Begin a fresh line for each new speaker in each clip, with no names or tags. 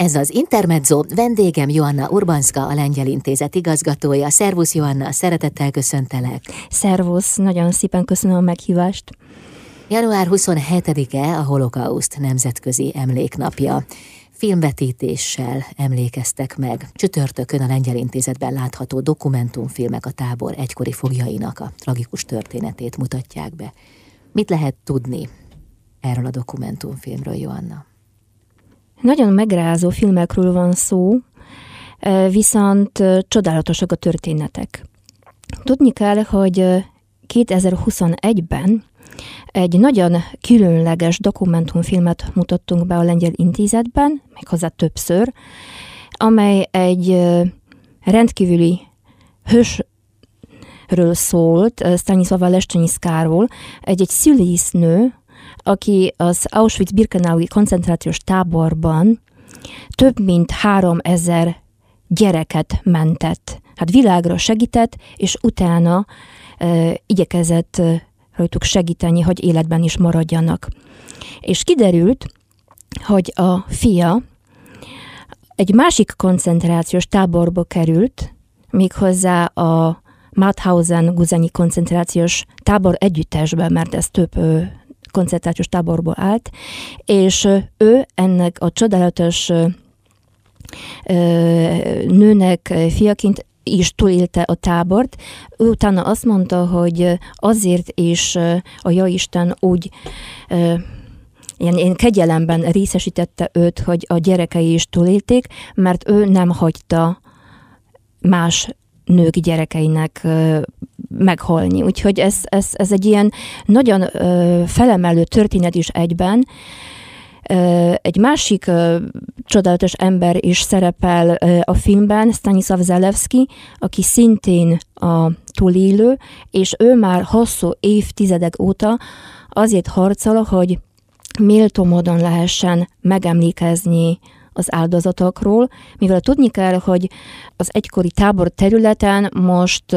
Ez az Intermezzo, vendégem Joanna Urbanska, a Lengyel Intézet igazgatója. Szervusz Joanna, szeretettel köszöntelek.
Szervusz, nagyon szépen köszönöm a meghívást.
Január 27-e a Holokauszt Nemzetközi Emléknapja. Filmvetítéssel emlékeztek meg. Csütörtökön a Lengyel Intézetben látható dokumentumfilmek a tábor egykori fogjainak a tragikus történetét mutatják be. Mit lehet tudni erről a dokumentumfilmről, Joanna?
Nagyon megrázó filmekről van szó, viszont csodálatosak a történetek. Tudni kell, hogy 2021-ben egy nagyon különleges dokumentumfilmet mutattunk be a Lengyel Intézetben, méghozzá többször, amely egy rendkívüli hősről szólt, Stanislava Leszcsenyiszkáról, egy, egy szülésznő, aki az Auschwitz-Birkenaui koncentrációs táborban több mint három ezer gyereket mentett. Hát világra segített, és utána uh, igyekezett rajtuk segíteni, hogy életben is maradjanak. És kiderült, hogy a fia egy másik koncentrációs táborba került, méghozzá a Mauthausen guzanyi koncentrációs tábor együttesbe, mert ez több koncentrációs táborból állt, és ő ennek a csodálatos nőnek fiaként is túlélte a tábort. Ő utána azt mondta, hogy azért is a Jaisten úgy ilyen, ilyen kegyelemben részesítette őt, hogy a gyerekei is túlélték, mert ő nem hagyta más nők gyerekeinek meghalni. Úgyhogy ez, ez, ez egy ilyen nagyon felemelő történet is egyben, egy másik csodálatos ember is szerepel a filmben, Stanislav Zalewski, aki szintén a túlélő, és ő már hosszú évtizedek óta azért harcol, hogy méltó módon lehessen megemlékezni az áldozatokról, mivel tudni kell, hogy az egykori tábor területen most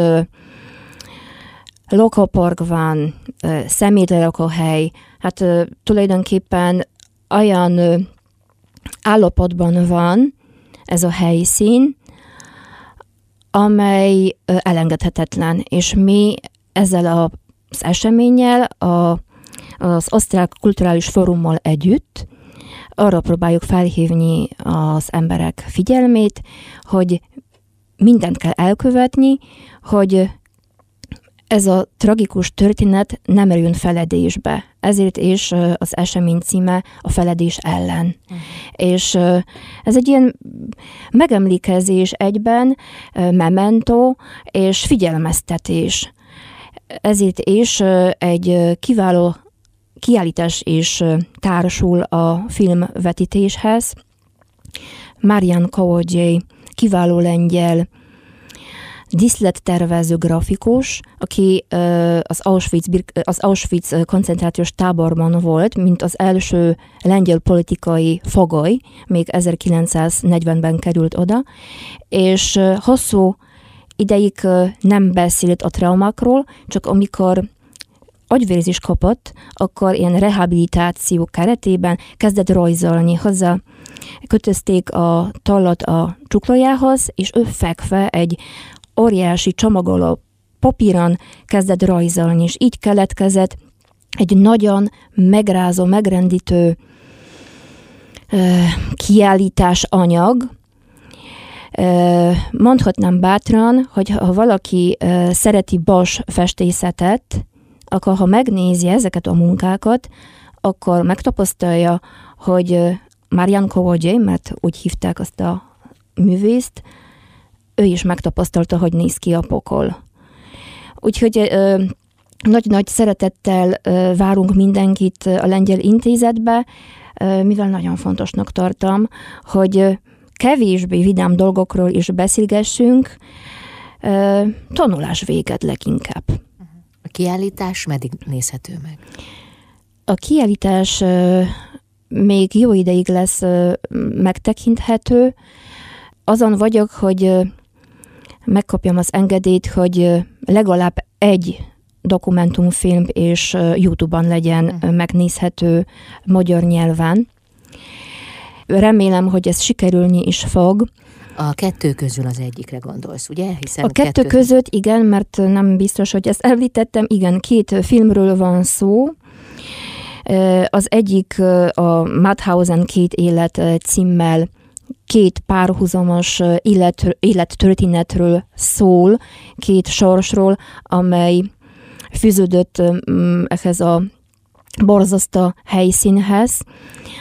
lakópark van, szemétlerakóhely, hát tulajdonképpen olyan állapotban van ez a helyszín, amely elengedhetetlen, és mi ezzel az eseménnyel, a, az Osztrák Kulturális Fórummal együtt arra próbáljuk felhívni az emberek figyelmét, hogy mindent kell elkövetni, hogy ez a tragikus történet nem erjön feledésbe. Ezért is az esemény címe a feledés ellen. Uh-huh. És ez egy ilyen megemlékezés egyben, memento és figyelmeztetés. Ezért is egy kiváló kiállítás is társul a filmvetítéshez. Marian Kawodzsé, kiváló lengyel diszlettervező grafikus, aki az Auschwitz, az Auschwitz koncentrációs táborban volt, mint az első lengyel politikai fogoly, még 1940-ben került oda, és hosszú ideig nem beszélt a traumákról, csak amikor agyvérzés kapott, akkor ilyen rehabilitáció keretében kezdett rajzolni hozzá. Kötözték a tallat a csuklójához, és ő fekve egy óriási csomagoló papíron kezdett rajzolni, és így keletkezett egy nagyon megrázó, megrendítő kiállítás anyag, mondhatnám bátran, hogy ha valaki szereti Bas festészetet, akkor ha megnézi ezeket a munkákat, akkor megtapasztalja, hogy Marian Kowodzsé, mert úgy hívták azt a művészt, ő is megtapasztalta, hogy néz ki a pokol. Úgyhogy nagy-nagy szeretettel várunk mindenkit a lengyel intézetbe, mivel nagyon fontosnak tartom, hogy kevésbé vidám dolgokról is beszélgessünk, tanulás véget leginkább.
Kiállítás meddig nézhető meg?
A kiállítás még jó ideig lesz megtekinthető. Azon vagyok, hogy megkapjam az engedélyt, hogy legalább egy dokumentumfilm és YouTube-on legyen megnézhető magyar nyelven. remélem, hogy ez sikerülni is fog.
A kettő közül az egyikre gondolsz, ugye?
Hiszen a kettő, kettő között igen, mert nem biztos, hogy ezt említettem, igen, két filmről van szó. Az egyik a Madhausen két élet címmel két párhuzamos élet, élettörténetről szól, két sorsról, amely fűződött ehhez a borzasztó helyszínhez,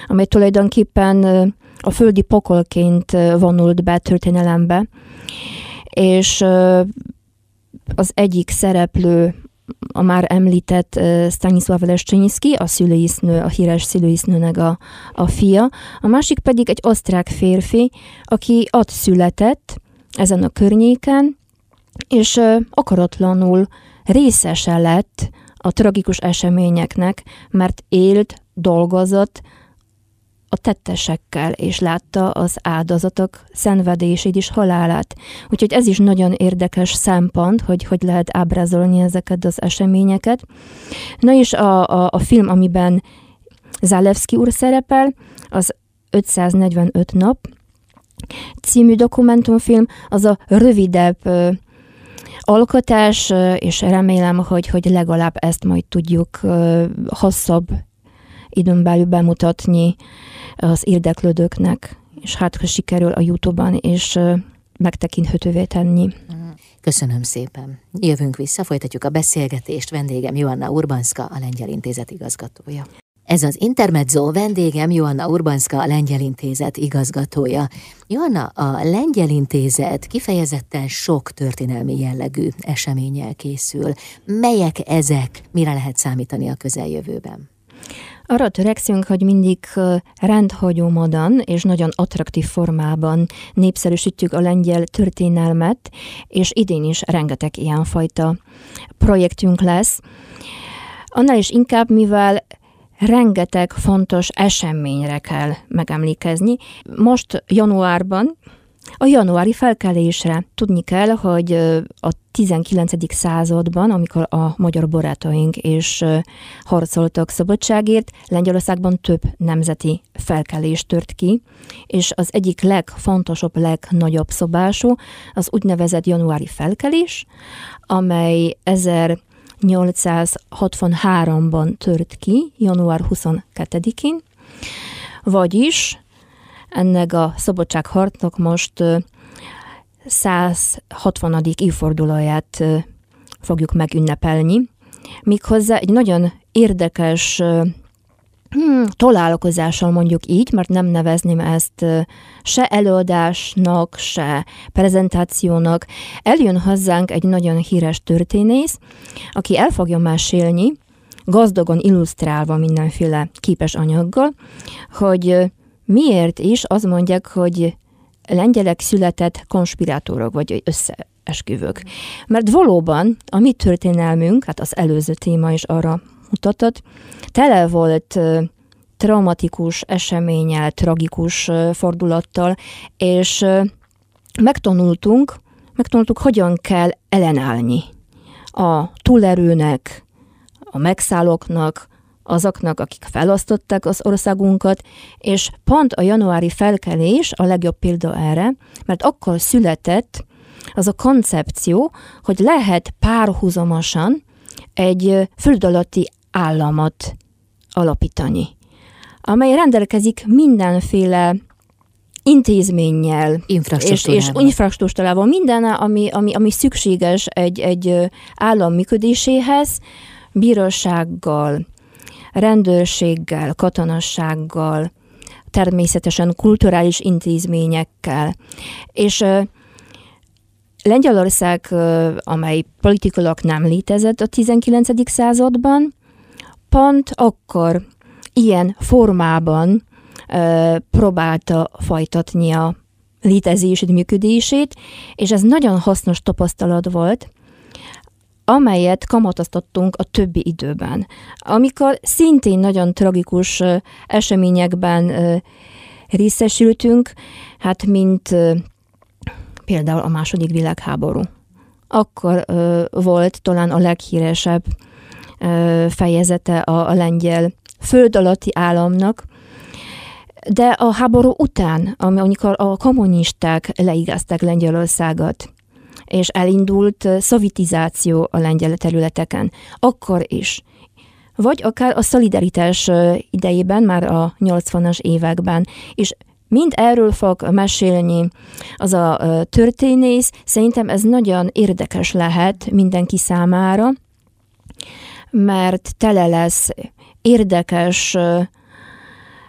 amely tulajdonképpen a földi pokolként vonult be történelembe, és az egyik szereplő a már említett Stanisław Leszczyński, a szülőisznő, a híres szülőisznőnek a, a fia, a másik pedig egy osztrák férfi, aki ott született ezen a környéken, és akaratlanul részese lett a tragikus eseményeknek, mert élt, dolgozott, a tettesekkel, és látta az áldozatok szenvedését és halálát. Úgyhogy ez is nagyon érdekes szempont, hogy hogy lehet ábrázolni ezeket az eseményeket. Na és a, a, a film, amiben Zalewski úr szerepel, az 545 nap című dokumentumfilm, az a rövidebb ö, alkotás, és remélem, hogy, hogy legalább ezt majd tudjuk ö, hosszabb időn belül bemutatni az érdeklődőknek, és hát ha sikerül a Youtube-ban, és megtekinthetővé tenni.
Köszönöm szépen. Jövünk vissza, folytatjuk a beszélgetést. Vendégem Joanna Urbanska, a Lengyel Intézet igazgatója. Ez az Intermezzo vendégem Joanna Urbanska, a Lengyel Intézet igazgatója. Joanna, a Lengyel Intézet kifejezetten sok történelmi jellegű eseménnyel készül. Melyek ezek? Mire lehet számítani a közeljövőben?
Arra törekszünk, hogy mindig rendhagyó módon és nagyon attraktív formában népszerűsítjük a lengyel történelmet, és idén is rengeteg ilyenfajta projektünk lesz. Annál is inkább, mivel rengeteg fontos eseményre kell megemlékezni. Most januárban a januári felkelésre tudni kell, hogy a 19. században, amikor a magyar barátaink és harcoltak szabadságért, Lengyelországban több nemzeti felkelés tört ki, és az egyik legfontosabb, legnagyobb szobású az úgynevezett januári felkelés, amely 1863-ban tört ki, január 22-én, vagyis ennek a szabadságharcnak most 160. évfordulóját fogjuk megünnepelni. Méghozzá egy nagyon érdekes hmm, találkozással mondjuk így, mert nem nevezném ezt se előadásnak, se prezentációnak. Eljön hozzánk egy nagyon híres történész, aki el fogja mesélni, gazdagon illusztrálva mindenféle képes anyaggal, hogy miért is azt mondják, hogy lengyelek született konspirátorok, vagy összeesküvők. Mert valóban a mi történelmünk, hát az előző téma is arra mutatott, tele volt traumatikus eseményel, tragikus fordulattal, és megtanultunk, megtanultuk, hogyan kell ellenállni a túlerőnek, a megszállóknak, azoknak, akik felosztották az országunkat, és pont a januári felkelés a legjobb példa erre, mert akkor született az a koncepció, hogy lehet párhuzamosan egy föld alatti államot alapítani, amely rendelkezik mindenféle intézménnyel és, és infrastruktúrával, minden, ami, ami, ami szükséges egy, egy állam működéséhez, bírósággal, rendőrséggel, katonassággal, természetesen kulturális intézményekkel. És Lengyelország, amely politikailag nem létezett a 19. században, pont akkor ilyen formában próbálta folytatni a létezését, működését, és ez nagyon hasznos tapasztalat volt, amelyet kamatoztattunk a többi időben. Amikor szintén nagyon tragikus eseményekben részesültünk, hát mint például a második világháború. Akkor volt talán a leghíresebb fejezete a lengyel föld alatti államnak, De a háború után, amikor a kommunisták leigázták Lengyelországot, és elindult szovitizáció a lengyel területeken, akkor is vagy akár a szolidaritás idejében, már a 80-as években, és mind erről fog mesélni az a történész. Szerintem ez nagyon érdekes lehet mindenki számára, mert tele lesz érdekes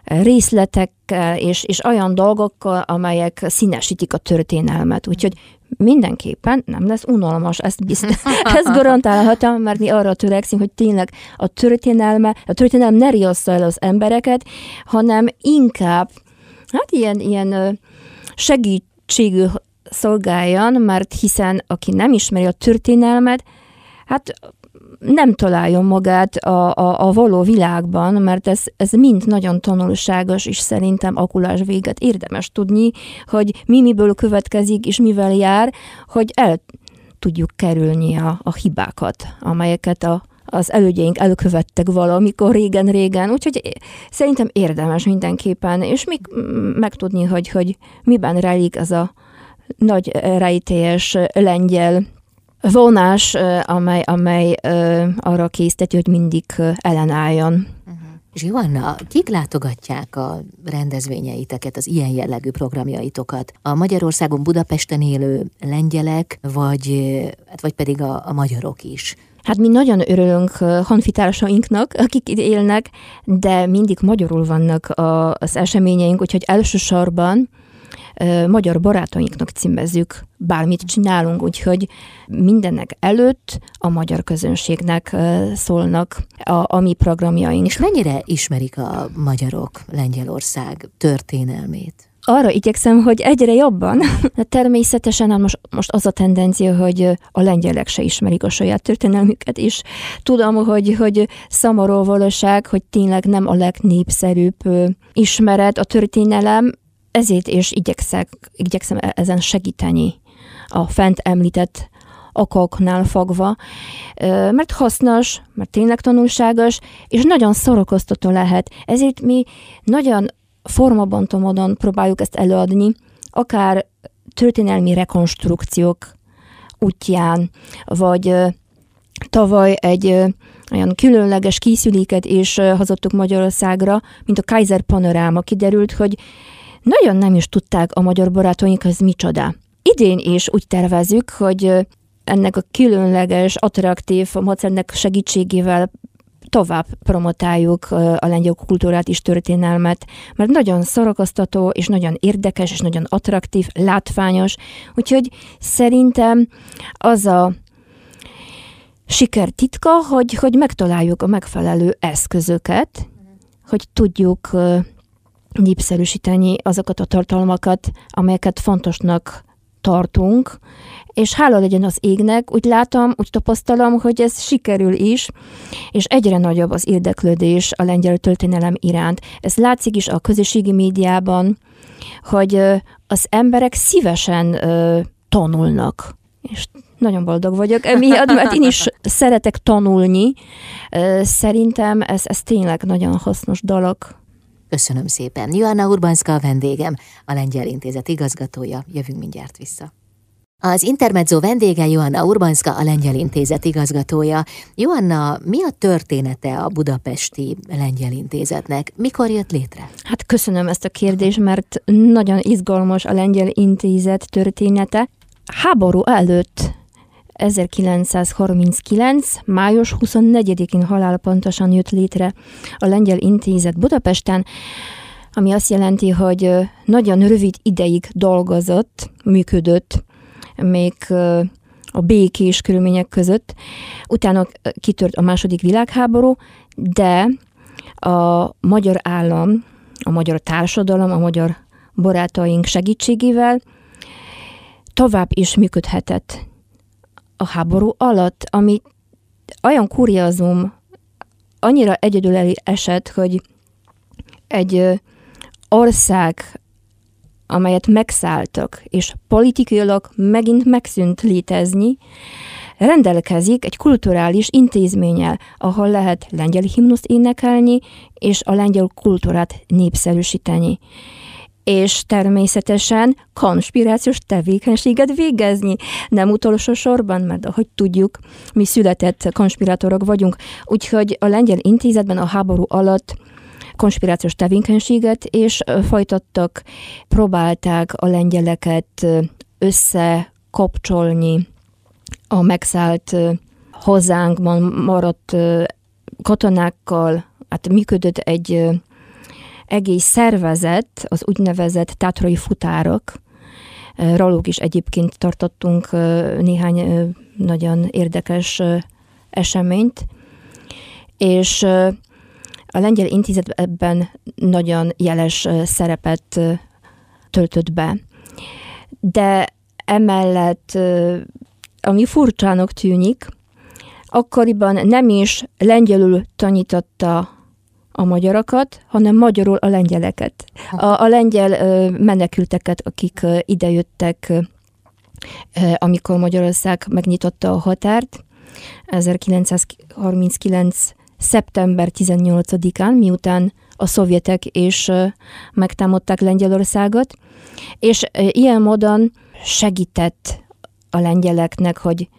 részletekkel és, és olyan dolgokkal, amelyek színesítik a történelmet. Úgyhogy mindenképpen nem lesz unalmas, ezt, biztos, ezt garantálhatom, mert mi arra törekszünk, hogy tényleg a történelme, a történelem ne riassza el az embereket, hanem inkább hát ilyen, ilyen segítségű szolgáljon, mert hiszen aki nem ismeri a történelmet, hát nem találjon magát a, a, a való világban, mert ez, ez mind nagyon tanulságos, és szerintem akulás véget érdemes tudni, hogy mi miből következik, és mivel jár, hogy el tudjuk kerülni a, a hibákat, amelyeket a, az elődjeink elkövettek valamikor régen-régen, úgyhogy szerintem érdemes mindenképpen, és még megtudni, hogy, hogy miben rejlik ez a nagy rejtélyes lengyel vonás, amely, amely arra készíteti, hogy mindig ellenálljon. Uh-huh.
És Joanna, kik látogatják a rendezvényeiteket, az ilyen jellegű programjaitokat? A Magyarországon Budapesten élő lengyelek, vagy, hát vagy pedig a, a magyarok is?
Hát mi nagyon örülünk honfitársainknak, akik itt élnek, de mindig magyarul vannak az eseményeink, úgyhogy elsősorban magyar barátainknak címezzük, bármit csinálunk, úgyhogy mindennek előtt a magyar közönségnek szólnak a, a mi programjaink.
És mennyire ismerik a magyarok Lengyelország történelmét?
arra igyekszem, hogy egyre jobban. Természetesen hát most, most az a tendencia, hogy a lengyelek se ismerik a saját történelmüket, és tudom, hogy, hogy szomorú valóság, hogy tényleg nem a legnépszerűbb ismeret a történelem, ezért is igyekszek, igyekszem e-, ezen segíteni a fent említett okoknál fogva, mert hasznos, mert tényleg tanulságos, és nagyon szórakoztató lehet. Ezért mi nagyon formabontó módon próbáljuk ezt előadni, akár történelmi rekonstrukciók útján, vagy tavaly egy olyan különleges készüléket is hazottuk Magyarországra, mint a Kaiser Panoráma. Kiderült, hogy nagyon nem is tudták a magyar barátaink, ez micsoda. Idén is úgy tervezük, hogy ennek a különleges, attraktív módszernek segítségével tovább promotáljuk a lengyel kultúrát és történelmet, mert nagyon szórakoztató, és nagyon érdekes, és nagyon attraktív, látványos, úgyhogy szerintem az a siker titka, hogy, hogy megtaláljuk a megfelelő eszközöket, hogy tudjuk népszerűsíteni azokat a tartalmakat, amelyeket fontosnak tartunk, és hála legyen az égnek, úgy látom, úgy tapasztalom, hogy ez sikerül is, és egyre nagyobb az érdeklődés a lengyel történelem iránt. Ez látszik is a közösségi médiában, hogy az emberek szívesen tanulnak, és nagyon boldog vagyok emiatt, mert én is szeretek tanulni. Szerintem ez, ez tényleg nagyon hasznos dolog.
Köszönöm szépen. Joanna Urbanska a vendégem, a Lengyel Intézet igazgatója. Jövünk mindjárt vissza. Az Intermezzo vendége Joanna Urbanska, a Lengyel Intézet igazgatója. Joanna, mi a története a Budapesti Lengyel Intézetnek? Mikor jött létre?
Hát köszönöm ezt a kérdést, mert nagyon izgalmas a Lengyel Intézet története. Háború előtt 1939. május 24-én halálpontosan jött létre a Lengyel Intézet Budapesten, ami azt jelenti, hogy nagyon rövid ideig dolgozott, működött, még a békés körülmények között. Utána kitört a második világháború, de a magyar állam, a magyar társadalom, a magyar barátaink segítségével tovább is működhetett a háború alatt, ami olyan kuriózum, annyira egyedül esett, hogy egy ország, amelyet megszálltak, és politikailag megint megszűnt létezni, rendelkezik egy kulturális intézménnyel, ahol lehet lengyel himnuszt énekelni, és a lengyel kultúrát népszerűsíteni és természetesen konspirációs tevékenységet végezni. Nem utolsó sorban, mert ahogy tudjuk, mi született konspirátorok vagyunk, úgyhogy a lengyel intézetben a háború alatt konspirációs tevékenységet, és folytattak, próbálták a lengyeleket összekapcsolni a megszállt hozzánkban maradt katonákkal, hát működött egy egész szervezet, az úgynevezett tátrai futárok, róluk is egyébként tartottunk néhány nagyon érdekes eseményt, és a lengyel intézet ebben nagyon jeles szerepet töltött be. De emellett, ami furcsának tűnik, akkoriban nem is lengyelül tanította a magyarokat, hanem magyarul a lengyeleket. A, a lengyel menekülteket, akik idejöttek, amikor Magyarország megnyitotta a határt, 1939 szeptember 18-án, miután a szovjetek is megtámadták Lengyelországot, és ilyen módon segített a lengyeleknek, hogy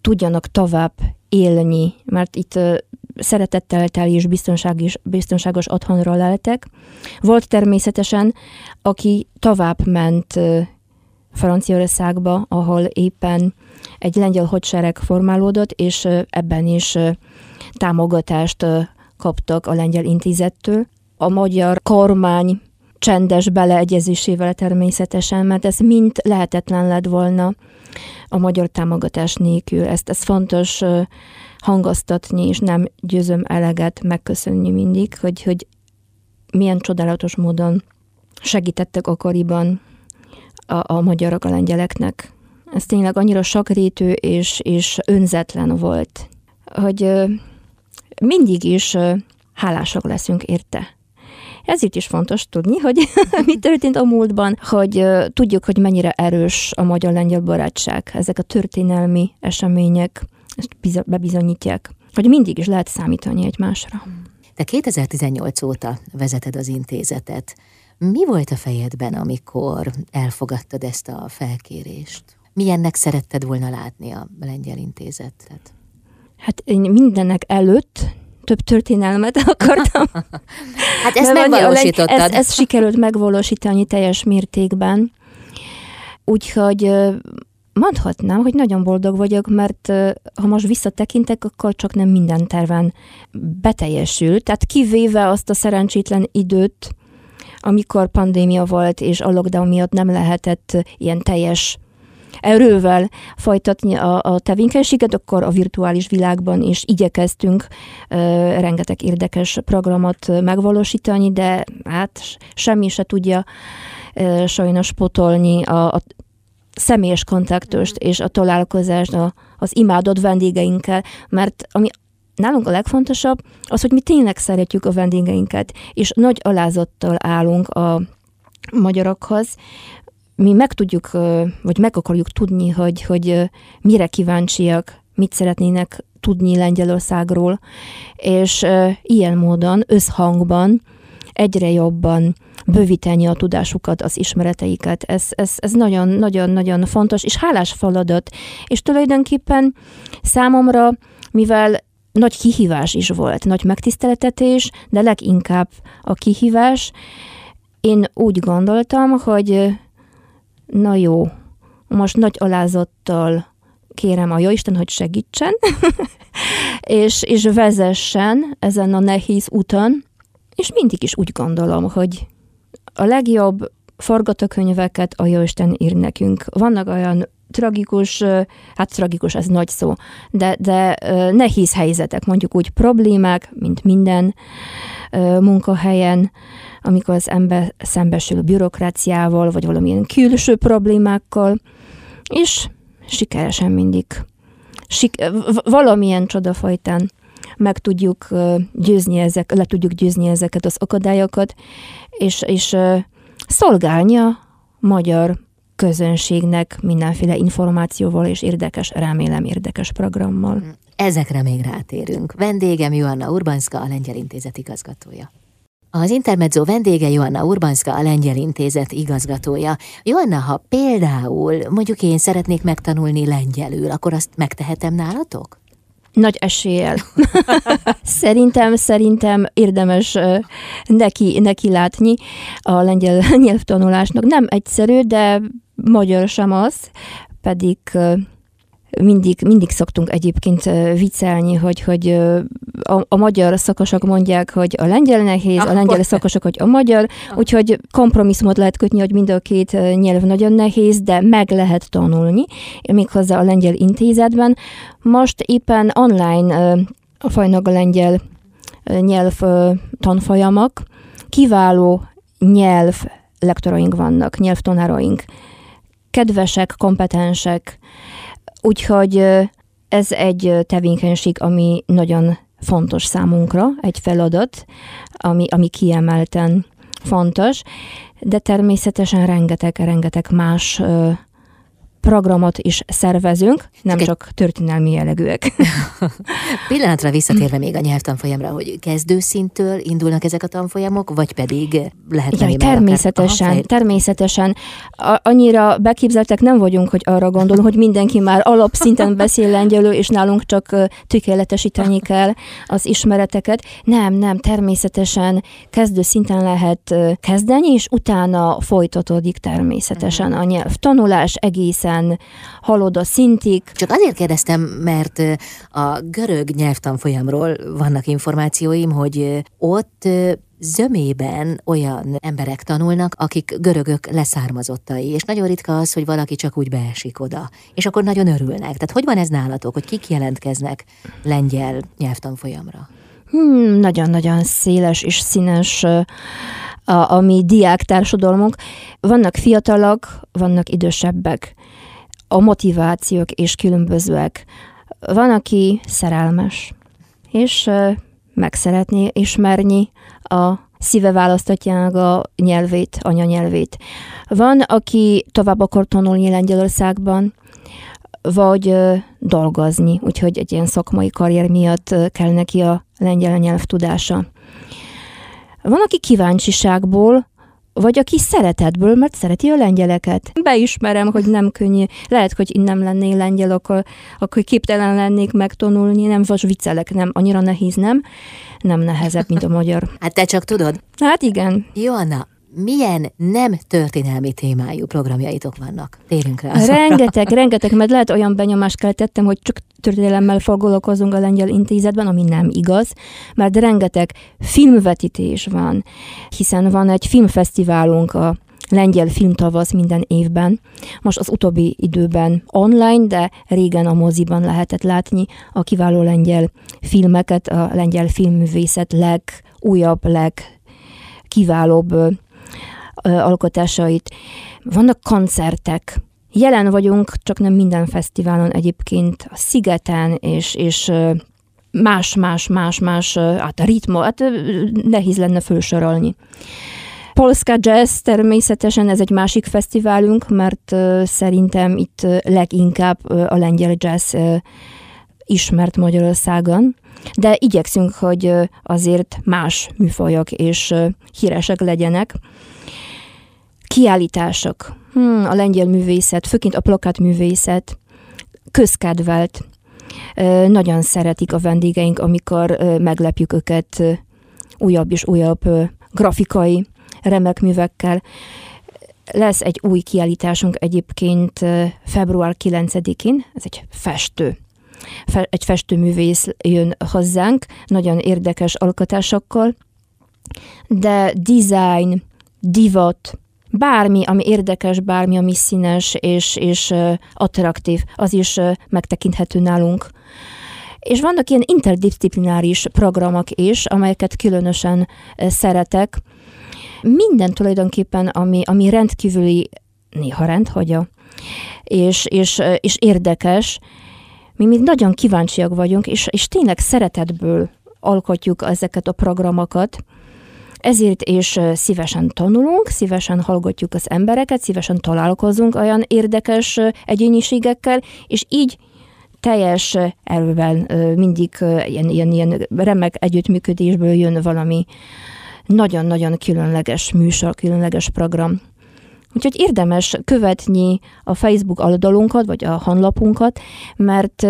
tudjanak tovább élni, mert itt szeretettel teli és biztonságos, biztonságos otthonról leltek. Volt természetesen, aki tovább ment Franciaországba, ahol éppen egy lengyel hadsereg formálódott, és ebben is támogatást kaptak a lengyel intézettől. A magyar kormány csendes beleegyezésével természetesen, mert ez mind lehetetlen lett volna a magyar támogatás nélkül. Ezt, ez fontos hangoztatni, és nem győzöm eleget megköszönni mindig, hogy, hogy milyen csodálatos módon segítettek akkoriban a, a magyarok a lengyeleknek. Ez tényleg annyira sokrétű és, és önzetlen volt, hogy mindig is hálásak leszünk érte. Ezért is fontos tudni, hogy mi történt a múltban, hogy tudjuk, hogy mennyire erős a magyar-lengyel barátság. Ezek a történelmi események ezt bebizonyítják, hogy mindig is lehet számítani egymásra.
De 2018 óta vezeted az intézetet. Mi volt a fejedben, amikor elfogadtad ezt a felkérést? Milyennek szeretted volna látni a lengyel intézetet?
Hát én mindennek előtt több történelmet akartam.
hát ezt megvalósítottad.
Ezt, ezt sikerült megvalósítani teljes mértékben. Úgyhogy mondhatnám, hogy nagyon boldog vagyok, mert ha most visszatekintek, akkor csak nem minden terven beteljesült. Tehát kivéve azt a szerencsétlen időt, amikor pandémia volt, és a lockdown miatt nem lehetett ilyen teljes erővel folytatni a, a tevékenységet, akkor a virtuális világban is igyekeztünk uh, rengeteg érdekes programot megvalósítani, de hát semmi se tudja uh, sajnos potolni a, a személyes kontaktust és a találkozást a, az imádott vendégeinkkel, mert ami nálunk a legfontosabb, az, hogy mi tényleg szeretjük a vendégeinket, és nagy alázattal állunk a magyarokhoz, mi meg tudjuk, vagy meg akarjuk tudni, hogy, hogy mire kíváncsiak, mit szeretnének tudni Lengyelországról, és ilyen módon, összhangban egyre jobban bővíteni a tudásukat, az ismereteiket. Ez, ez, ez nagyon, nagyon, nagyon fontos, és hálás feladat. És tulajdonképpen számomra, mivel nagy kihívás is volt, nagy megtiszteletetés, de leginkább a kihívás, én úgy gondoltam, hogy na jó, most nagy alázattal kérem a Jóisten, hogy segítsen, és, és vezessen ezen a nehéz úton, és mindig is úgy gondolom, hogy a legjobb forgatókönyveket a Jóisten ír nekünk. Vannak olyan tragikus, hát tragikus, ez nagy szó, de, de nehéz helyzetek, mondjuk úgy problémák, mint minden munkahelyen, amikor az ember szembesül bürokráciával, vagy valamilyen külső problémákkal, és sikeresen mindig sik- valamilyen csodafajtán meg tudjuk győzni ezek, le tudjuk győzni ezeket az akadályokat, és, és szolgálni magyar közönségnek mindenféle információval és érdekes, remélem érdekes programmal.
Ezekre még rátérünk. Vendégem Joanna Urbanska, a Lengyel Intézet igazgatója. Az Intermezzo vendége Joanna Urbanska, a Lengyel Intézet igazgatója. Joanna, ha például mondjuk én szeretnék megtanulni lengyelül, akkor azt megtehetem nálatok?
Nagy eséllyel. szerintem, szerintem érdemes neki, neki látni a lengyel nyelvtanulásnak. Nem egyszerű, de magyar sem az, pedig mindig, mindig szoktunk egyébként viccelni, hogy, hogy a, a magyar szakosok mondják, hogy a lengyel nehéz, a lengyel szakosok, hogy a magyar, úgyhogy kompromisszumot lehet kötni, hogy mind a két nyelv nagyon nehéz, de meg lehet tanulni, méghozzá a lengyel intézetben. Most éppen online folynak a lengyel nyelv tanfolyamok, kiváló nyelv lektoraink vannak, nyelvtanáraink, kedvesek, kompetensek, Úgyhogy ez egy tevékenység, ami nagyon fontos számunkra, egy feladat, ami, ami kiemelten fontos, de természetesen rengeteg, rengeteg más programot is szervezünk, nem Csak csak történelmi jellegűek.
Pillanatra visszatérve még a nyelvtanfolyamra, hogy kezdőszintől indulnak ezek a tanfolyamok, vagy pedig lehet
Jaj, természetesen, akár... természetesen. A, annyira beképzeltek nem vagyunk, hogy arra gondolunk, hogy mindenki már alapszinten beszél lengyelő, és nálunk csak tökéletesíteni kell az ismereteket. Nem, nem, természetesen kezdőszinten lehet kezdeni, és utána folytatódik természetesen mhm. a nyelvtanulás egészen egészen halod a szintig.
Csak azért kérdeztem, mert a görög nyelvtanfolyamról vannak információim, hogy ott zömében olyan emberek tanulnak, akik görögök leszármazottai, és nagyon ritka az, hogy valaki csak úgy beesik oda, és akkor nagyon örülnek. Tehát hogy van ez nálatok, hogy kik jelentkeznek lengyel nyelvtanfolyamra?
Hmm, nagyon-nagyon széles és színes a, a mi diák társadalmunk. Vannak fiatalok, vannak idősebbek a motivációk is különbözőek. Van, aki szerelmes, és meg szeretné ismerni a szíve választatjának a nyelvét, anyanyelvét. Van, aki tovább akar tanulni Lengyelországban, vagy dolgozni, úgyhogy egy ilyen szakmai karrier miatt kell neki a lengyel nyelv tudása. Van, aki kíváncsiságból vagy aki szeretetből, mert szereti a lengyeleket. Beismerem, hogy nem könnyű. Lehet, hogy nem lennék lengyel, akkor, akkor képtelen lennék megtanulni, nem vagy viccelek, nem, annyira nehéz, nem? Nem nehezebb, mint a magyar.
Hát te csak tudod?
Hát igen.
Joanna, milyen nem történelmi témájú programjaitok vannak? Térünk rá.
Rengeteg, rengeteg, mert lehet olyan benyomást keltettem, hogy csak történelemmel foglalkozunk a lengyel intézetben, ami nem igaz, mert rengeteg filmvetítés van, hiszen van egy filmfesztiválunk a lengyel filmtavasz minden évben. Most az utóbbi időben online, de régen a moziban lehetett látni a kiváló lengyel filmeket, a lengyel filmművészet legújabb, legkiválóbb alkotásait. Vannak koncertek, Jelen vagyunk, csak nem minden fesztiválon egyébként, a Szigeten, és, és más, más, más, más, hát a ritmo, hát nehéz lenne felsorolni. Polska Jazz természetesen ez egy másik fesztiválunk, mert szerintem itt leginkább a lengyel jazz ismert Magyarországon, de igyekszünk, hogy azért más műfajok és híresek legyenek. Kiállítások, hmm, a lengyel művészet, főként a plakát művészet közkedvelt. Nagyon szeretik a vendégeink, amikor meglepjük őket újabb és újabb grafikai remek művekkel. Lesz egy új kiállításunk egyébként február 9-én, ez egy festő. Egy festőművész jön hozzánk, nagyon érdekes alkotásokkal, de design, divat, bármi, ami érdekes, bármi, ami színes és, és attraktív, az is megtekinthető nálunk. És vannak ilyen interdisziplináris programok is, amelyeket különösen szeretek. Minden tulajdonképpen, ami, ami rendkívüli, néha rendhagyja, és, és, és érdekes, mi még nagyon kíváncsiak vagyunk, és, és tényleg szeretetből alkotjuk ezeket a programokat, ezért is szívesen tanulunk, szívesen hallgatjuk az embereket, szívesen találkozunk olyan érdekes egyéniségekkel, és így teljes erőben mindig ilyen, ilyen, ilyen remek együttműködésből jön valami nagyon-nagyon különleges műsor, különleges program. Úgyhogy érdemes követni a Facebook oldalunkat, vagy a honlapunkat, mert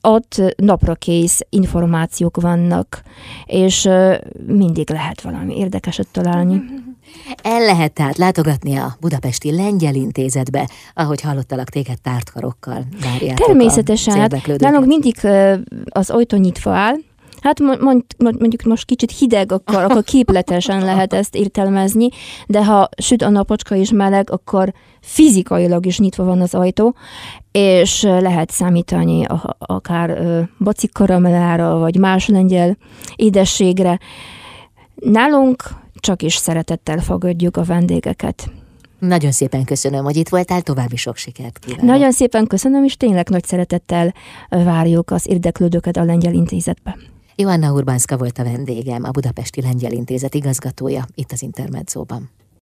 ott napra kész információk vannak, és mindig lehet valami érdekeset találni.
El lehet tehát látogatni a Budapesti Lengyel Intézetbe, ahogy hallottalak téged tártkarokkal
Természetesen, hát nálunk mindig az ajtó nyitva áll, Hát mondjuk most kicsit hideg, akkor, akkor képletesen lehet ezt értelmezni, de ha süt a napocska és meleg, akkor fizikailag is nyitva van az ajtó, és lehet számítani akár bacik karamellára, vagy más lengyel édességre. Nálunk csak is szeretettel fogadjuk a vendégeket.
Nagyon szépen köszönöm, hogy itt voltál, további sok sikert kívánok.
Nagyon szépen köszönöm, és tényleg nagy szeretettel várjuk az érdeklődőket a Lengyel Intézetbe.
Joanna Urbánszka volt a vendégem, a Budapesti Lengyel Intézet igazgatója itt az Intermedzóban.